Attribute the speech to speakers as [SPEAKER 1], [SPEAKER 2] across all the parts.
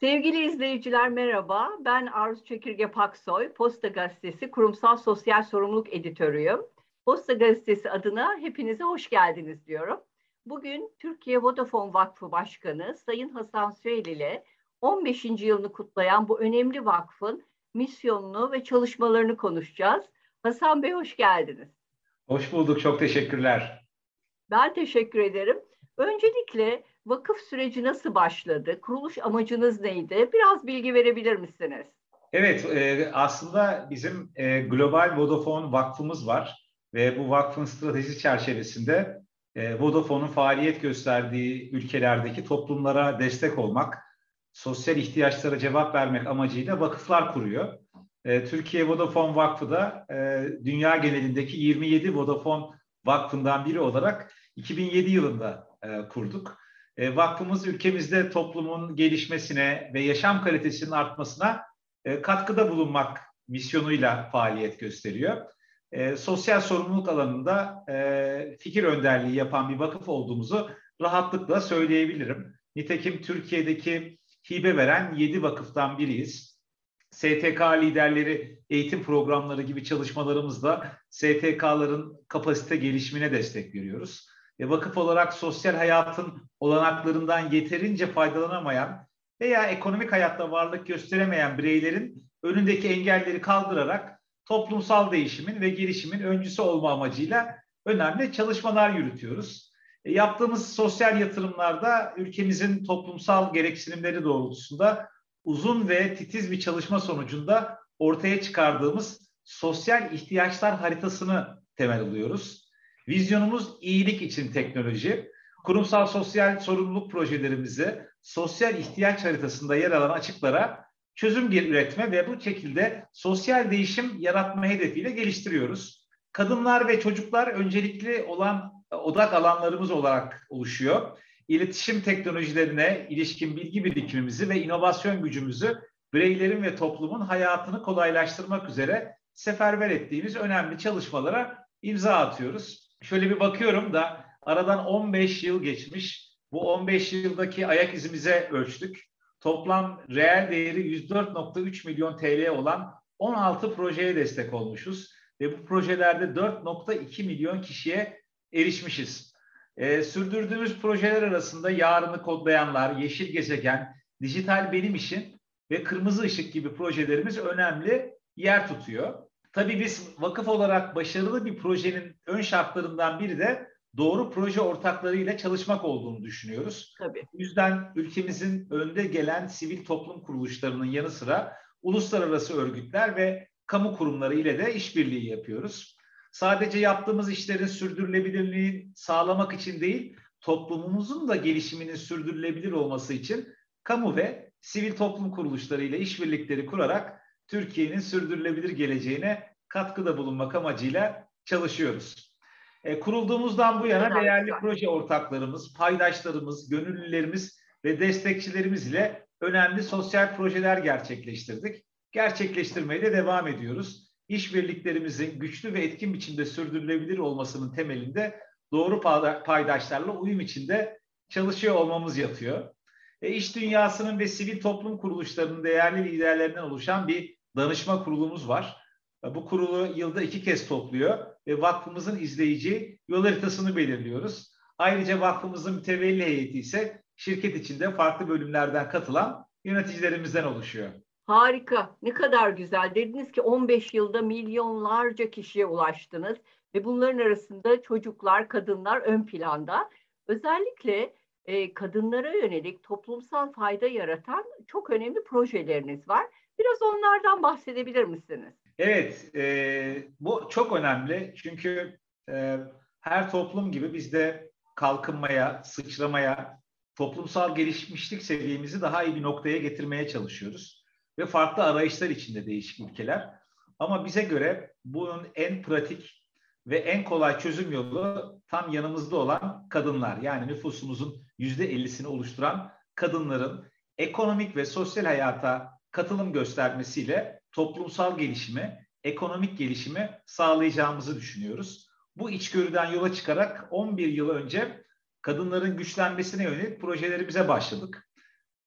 [SPEAKER 1] Sevgili izleyiciler merhaba. Ben Arzu Çekirge Paksoy, Posta Gazetesi Kurumsal Sosyal Sorumluluk Editörüyüm. Posta Gazetesi adına hepinize hoş geldiniz diyorum. Bugün Türkiye Vodafone Vakfı Başkanı Sayın Hasan Süheyl ile 15. yılını kutlayan bu önemli vakfın misyonunu ve çalışmalarını konuşacağız. Hasan Bey hoş geldiniz.
[SPEAKER 2] Hoş bulduk, çok teşekkürler.
[SPEAKER 1] Ben teşekkür ederim. Öncelikle vakıf süreci nasıl başladı? Kuruluş amacınız neydi? Biraz bilgi verebilir misiniz?
[SPEAKER 2] Evet, e, aslında bizim e, Global Vodafone Vakfımız var ve bu vakfın strateji çerçevesinde e, Vodafone'un faaliyet gösterdiği ülkelerdeki toplumlara destek olmak, sosyal ihtiyaçlara cevap vermek amacıyla vakıflar kuruyor. E, Türkiye Vodafone Vakfı da e, dünya genelindeki 27 Vodafone Vakfı'ndan biri olarak 2007 yılında e, kurduk. E, vakfımız ülkemizde toplumun gelişmesine ve yaşam kalitesinin artmasına e, katkıda bulunmak misyonuyla faaliyet gösteriyor. E, sosyal sorumluluk alanında fikir önderliği yapan bir vakıf olduğumuzu rahatlıkla söyleyebilirim. Nitekim Türkiye'deki hibe veren 7 vakıftan biriyiz. STK liderleri eğitim programları gibi çalışmalarımızla STK'ların kapasite gelişimine destek veriyoruz e, vakıf olarak sosyal hayatın olanaklarından yeterince faydalanamayan veya ekonomik hayatta varlık gösteremeyen bireylerin önündeki engelleri kaldırarak toplumsal değişimin ve gelişimin öncüsü olma amacıyla önemli çalışmalar yürütüyoruz. E, yaptığımız sosyal yatırımlarda ülkemizin toplumsal gereksinimleri doğrultusunda uzun ve titiz bir çalışma sonucunda ortaya çıkardığımız sosyal ihtiyaçlar haritasını temel alıyoruz. Vizyonumuz iyilik için teknoloji. Kurumsal sosyal sorumluluk projelerimizi sosyal ihtiyaç haritasında yer alan açıklara çözüm üretme ve bu şekilde sosyal değişim yaratma hedefiyle geliştiriyoruz. Kadınlar ve çocuklar öncelikli olan odak alanlarımız olarak oluşuyor. İletişim teknolojilerine ilişkin bilgi birikimimizi ve inovasyon gücümüzü bireylerin ve toplumun hayatını kolaylaştırmak üzere seferber ettiğimiz önemli çalışmalara imza atıyoruz şöyle bir bakıyorum da aradan 15 yıl geçmiş. Bu 15 yıldaki ayak izimize ölçtük. Toplam reel değeri 104.3 milyon TL olan 16 projeye destek olmuşuz. Ve bu projelerde 4.2 milyon kişiye erişmişiz. Ee, sürdürdüğümüz projeler arasında yarını kodlayanlar, yeşil gezegen, dijital benim işin ve kırmızı ışık gibi projelerimiz önemli yer tutuyor. Tabii biz vakıf olarak başarılı bir projenin ön şartlarından biri de doğru proje ortaklarıyla çalışmak olduğunu düşünüyoruz. Tabii. Bu yüzden ülkemizin önde gelen sivil toplum kuruluşlarının yanı sıra uluslararası örgütler ve kamu kurumları ile de işbirliği yapıyoruz. Sadece yaptığımız işlerin sürdürülebilirliğini sağlamak için değil, toplumumuzun da gelişiminin sürdürülebilir olması için kamu ve sivil toplum kuruluşları ile işbirlikleri kurarak Türkiye'nin sürdürülebilir geleceğine katkıda bulunmak amacıyla çalışıyoruz. E, kurulduğumuzdan bu yana değerli proje ortaklarımız, paydaşlarımız, gönüllülerimiz ve destekçilerimiz ile önemli sosyal projeler gerçekleştirdik. Gerçekleştirmeye de devam ediyoruz. İşbirliklerimizin güçlü ve etkin biçimde sürdürülebilir olmasının temelinde doğru paydaşlarla uyum içinde çalışıyor olmamız yatıyor. E, iş dünyasının ve sivil toplum kuruluşlarının değerli liderlerinden oluşan bir danışma kurulumuz var. Bu kurulu yılda iki kez topluyor ve vakfımızın izleyici yol haritasını belirliyoruz. Ayrıca vakfımızın mütevelli heyeti ise şirket içinde farklı bölümlerden katılan yöneticilerimizden oluşuyor.
[SPEAKER 1] Harika. Ne kadar güzel. Dediniz ki 15 yılda milyonlarca kişiye ulaştınız ve bunların arasında çocuklar, kadınlar ön planda. Özellikle e, kadınlara yönelik toplumsal fayda yaratan çok önemli projeleriniz var. Biraz onlardan bahsedebilir misiniz?
[SPEAKER 2] Evet, e, bu çok önemli çünkü e, her toplum gibi biz de kalkınmaya, sıçramaya, toplumsal gelişmişlik seviyemizi daha iyi bir noktaya getirmeye çalışıyoruz. Ve farklı arayışlar içinde değişik ülkeler. Ama bize göre bunun en pratik ve en kolay çözüm yolu tam yanımızda olan kadınlar. Yani nüfusumuzun yüzde ellisini oluşturan kadınların ekonomik ve sosyal hayata katılım göstermesiyle toplumsal gelişimi, ekonomik gelişimi sağlayacağımızı düşünüyoruz. Bu içgörüden yola çıkarak 11 yıl önce kadınların güçlenmesine yönelik projelerimize başladık.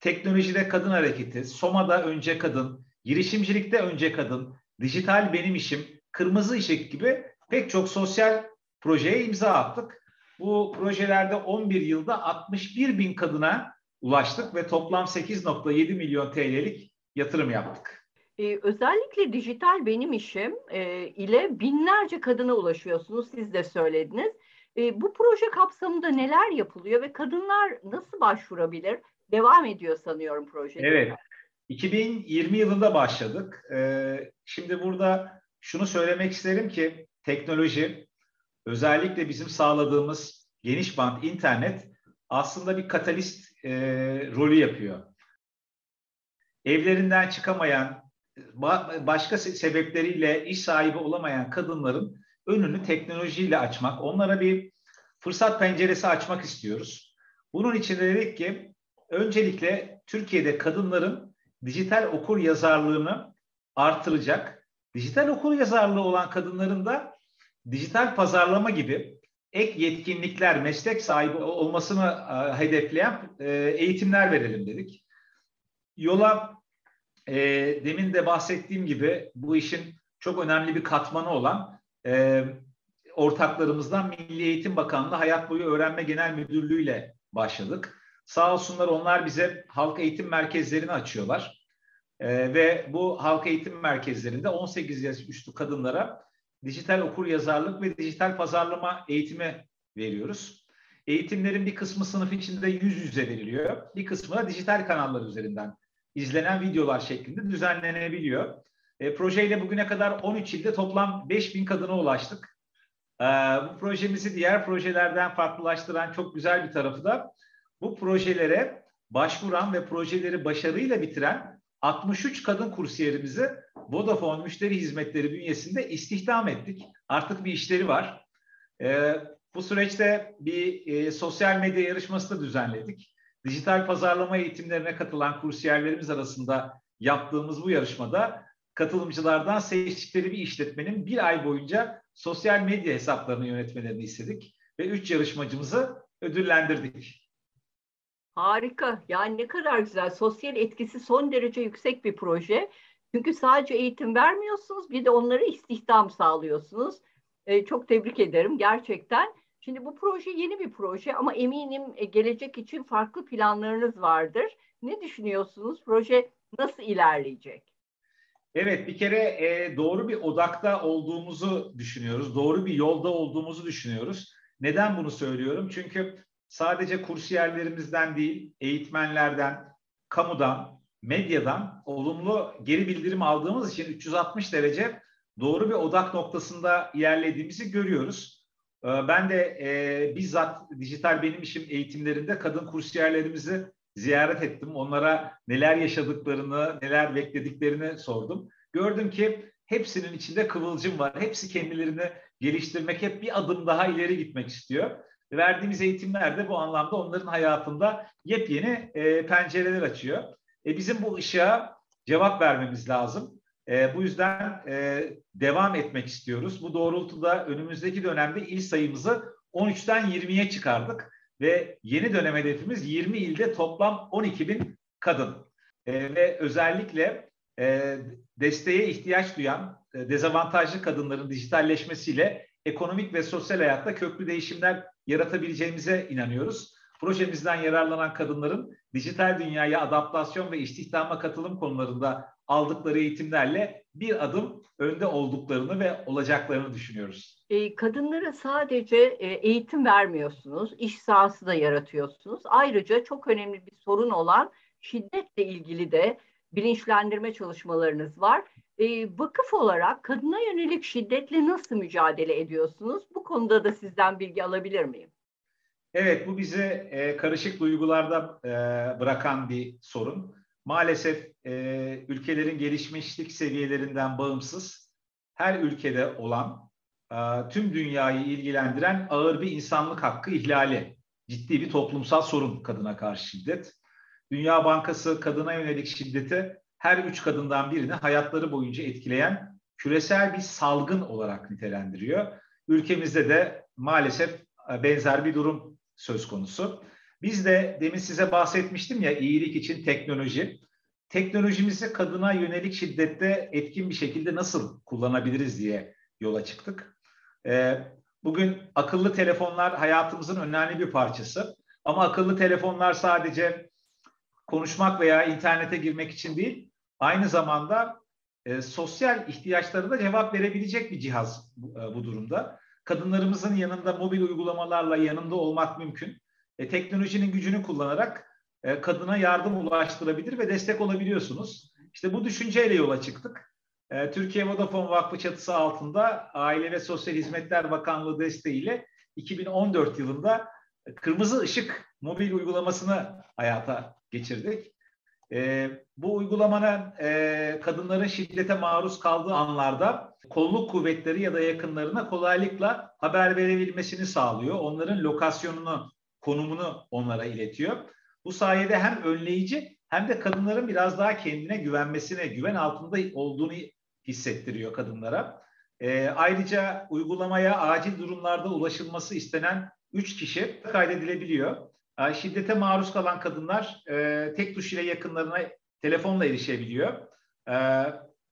[SPEAKER 2] teknolojide kadın hareketi, Soma'da önce kadın, girişimcilikte önce kadın, dijital benim işim, kırmızı ışık gibi pek çok sosyal projeye imza attık. Bu projelerde 11 yılda 61 bin kadına ulaştık ve toplam 8.7 milyon TL'lik yatırım yaptık.
[SPEAKER 1] Ee, özellikle dijital benim işim e, ile binlerce kadına ulaşıyorsunuz. Siz de söylediniz. E, bu proje kapsamında neler yapılıyor ve kadınlar nasıl başvurabilir? Devam ediyor sanıyorum proje.
[SPEAKER 2] Evet. 2020 yılında başladık. Ee, şimdi burada şunu söylemek isterim ki teknoloji özellikle bizim sağladığımız geniş band internet aslında bir katalist e, rolü yapıyor. Evlerinden çıkamayan, başka sebepleriyle iş sahibi olamayan kadınların önünü teknolojiyle açmak, onlara bir fırsat penceresi açmak istiyoruz. Bunun için de dedik ki öncelikle Türkiye'de kadınların dijital okur yazarlığını artıracak, dijital okur yazarlığı olan kadınların da dijital pazarlama gibi ek yetkinlikler, meslek sahibi olmasını hedefleyen e, eğitimler verelim dedik. Yola e, demin de bahsettiğim gibi bu işin çok önemli bir katmanı olan e, ortaklarımızdan Milli Eğitim Bakanlığı Hayat Boyu Öğrenme Genel Müdürlüğü ile başladık. Sağ olsunlar onlar bize halk eğitim merkezlerini açıyorlar. E, ve bu halk eğitim merkezlerinde 18 yaş üstü kadınlara dijital okur yazarlık ve dijital pazarlama eğitimi veriyoruz. Eğitimlerin bir kısmı sınıf içinde yüz yüze veriliyor. Bir kısmı da dijital kanallar üzerinden izlenen videolar şeklinde düzenlenebiliyor. E, projeyle bugüne kadar 13 ilde toplam 5000 kadına ulaştık. E, bu projemizi diğer projelerden farklılaştıran çok güzel bir tarafı da bu projelere başvuran ve projeleri başarıyla bitiren 63 kadın kursiyerimizi Vodafone müşteri hizmetleri bünyesinde istihdam ettik. Artık bir işleri var. E, bu süreçte bir e, sosyal medya yarışması da düzenledik. Dijital pazarlama eğitimlerine katılan kursiyerlerimiz arasında yaptığımız bu yarışmada katılımcılardan seçtikleri bir işletmenin bir ay boyunca sosyal medya hesaplarını yönetmelerini istedik ve üç yarışmacımızı ödüllendirdik.
[SPEAKER 1] Harika. Yani ne kadar güzel. Sosyal etkisi son derece yüksek bir proje. Çünkü sadece eğitim vermiyorsunuz, bir de onlara istihdam sağlıyorsunuz. Ee, çok tebrik ederim gerçekten. Şimdi bu proje yeni bir proje ama eminim e, gelecek için farklı planlarınız vardır. Ne düşünüyorsunuz? Proje nasıl ilerleyecek?
[SPEAKER 2] Evet bir kere e, doğru bir odakta olduğumuzu düşünüyoruz. Doğru bir yolda olduğumuzu düşünüyoruz. Neden bunu söylüyorum? Çünkü sadece kursiyerlerimizden değil, eğitmenlerden, kamudan, medyadan olumlu geri bildirim aldığımız için 360 derece doğru bir odak noktasında ilerlediğimizi görüyoruz. Ee, ben de e, bizzat dijital benim işim eğitimlerinde kadın kursiyerlerimizi ziyaret ettim. Onlara neler yaşadıklarını, neler beklediklerini sordum. Gördüm ki hepsinin içinde kıvılcım var. Hepsi kendilerini geliştirmek, hep bir adım daha ileri gitmek istiyor. Verdiğimiz eğitimler de bu anlamda onların hayatında yepyeni e, pencereler açıyor. E, bizim bu ışığa cevap vermemiz lazım. E, bu yüzden e, devam etmek istiyoruz. Bu doğrultuda önümüzdeki dönemde il sayımızı 13'ten 20'ye çıkardık ve yeni dönem hedefimiz 20 ilde toplam 12 bin kadın. E, ve özellikle e, desteğe ihtiyaç duyan e, dezavantajlı kadınların dijitalleşmesiyle ekonomik ve sosyal hayatta köklü değişimler yaratabileceğimize inanıyoruz. Projemizden yararlanan kadınların dijital dünyaya adaptasyon ve istihdama katılım konularında aldıkları eğitimlerle bir adım önde olduklarını ve olacaklarını düşünüyoruz.
[SPEAKER 1] E, kadınlara sadece e, eğitim vermiyorsunuz, iş sahası da yaratıyorsunuz. Ayrıca çok önemli bir sorun olan şiddetle ilgili de bilinçlendirme çalışmalarınız var. E, vakıf olarak kadına yönelik şiddetle nasıl mücadele ediyorsunuz? Bu konuda da sizden bilgi alabilir miyim?
[SPEAKER 2] Evet, bu bizi karışık duygularda bırakan bir sorun. Maalesef e, ülkelerin gelişmişlik seviyelerinden bağımsız her ülkede olan e, tüm dünyayı ilgilendiren ağır bir insanlık hakkı ihlali, ciddi bir toplumsal sorun kadına karşı şiddet. Dünya Bankası kadına yönelik şiddeti her üç kadından birini hayatları boyunca etkileyen küresel bir salgın olarak nitelendiriyor. Ülkemizde de maalesef e, benzer bir durum söz konusu. Biz de demin size bahsetmiştim ya iyilik için teknoloji. Teknolojimizi kadına yönelik şiddette etkin bir şekilde nasıl kullanabiliriz diye yola çıktık. Ee, bugün akıllı telefonlar hayatımızın önemli bir parçası. Ama akıllı telefonlar sadece konuşmak veya internete girmek için değil, aynı zamanda e, sosyal ihtiyaçlara da cevap verebilecek bir cihaz bu, e, bu durumda. Kadınlarımızın yanında mobil uygulamalarla yanında olmak mümkün. E, teknolojinin gücünü kullanarak e, kadına yardım ulaştırabilir ve destek olabiliyorsunuz. İşte bu düşünceyle yola çıktık. E, Türkiye Vodafone Vakfı çatısı altında Aile ve Sosyal Hizmetler Bakanlığı desteğiyle 2014 yılında Kırmızı Işık mobil uygulamasını hayata geçirdik. E, bu uygulamanın e, kadınların şiddete maruz kaldığı anlarda kolluk kuvvetleri ya da yakınlarına kolaylıkla haber verebilmesini sağlıyor. Onların lokasyonunu, konumunu onlara iletiyor. Bu sayede hem önleyici hem de kadınların biraz daha kendine güvenmesine, güven altında olduğunu hissettiriyor kadınlara. E, ayrıca uygulamaya acil durumlarda ulaşılması istenen 3 kişi kaydedilebiliyor. E, şiddete maruz kalan kadınlar e, tek tuş ile yakınlarına telefonla erişebiliyor. E,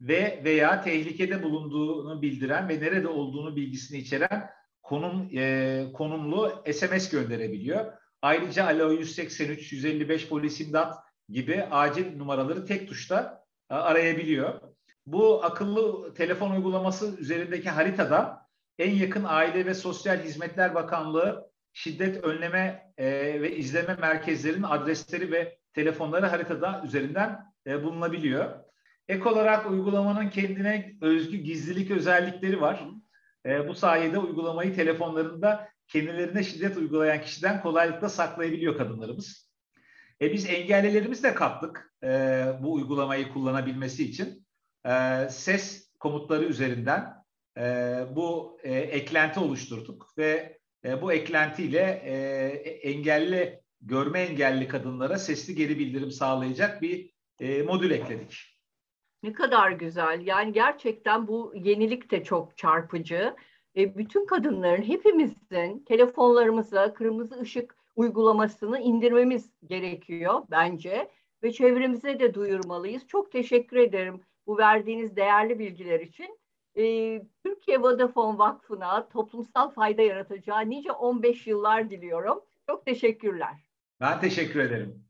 [SPEAKER 2] ve veya tehlikede bulunduğunu bildiren ve nerede olduğunu bilgisini içeren konum e, konumlu SMS gönderebiliyor. Ayrıca Alo 183, 155 polis imdat gibi acil numaraları tek tuşta e, arayabiliyor. Bu akıllı telefon uygulaması üzerindeki haritada en yakın Aile ve Sosyal Hizmetler Bakanlığı şiddet önleme e, ve izleme merkezlerinin adresleri ve telefonları haritada üzerinden e, bulunabiliyor. Ek olarak uygulamanın kendine özgü gizlilik özellikleri var. E, bu sayede uygulamayı telefonlarında kendilerine şiddet uygulayan kişiden kolaylıkla saklayabiliyor kadınlarımız. E, biz engellilerimiz de kattık e, bu uygulamayı kullanabilmesi için. E, ses komutları üzerinden e, bu e, eklenti oluşturduk ve e, bu eklentiyle e, engelli, görme engelli kadınlara sesli geri bildirim sağlayacak bir e, modül ekledik.
[SPEAKER 1] Ne kadar güzel. Yani gerçekten bu yenilik de çok çarpıcı. E, bütün kadınların, hepimizin telefonlarımıza kırmızı ışık uygulamasını indirmemiz gerekiyor bence ve çevremize de duyurmalıyız. Çok teşekkür ederim bu verdiğiniz değerli bilgiler için. Ee, Türkiye Vodafone Vakfı'na toplumsal fayda yaratacağı nice 15 yıllar diliyorum. Çok teşekkürler.
[SPEAKER 2] Ben teşekkür ederim.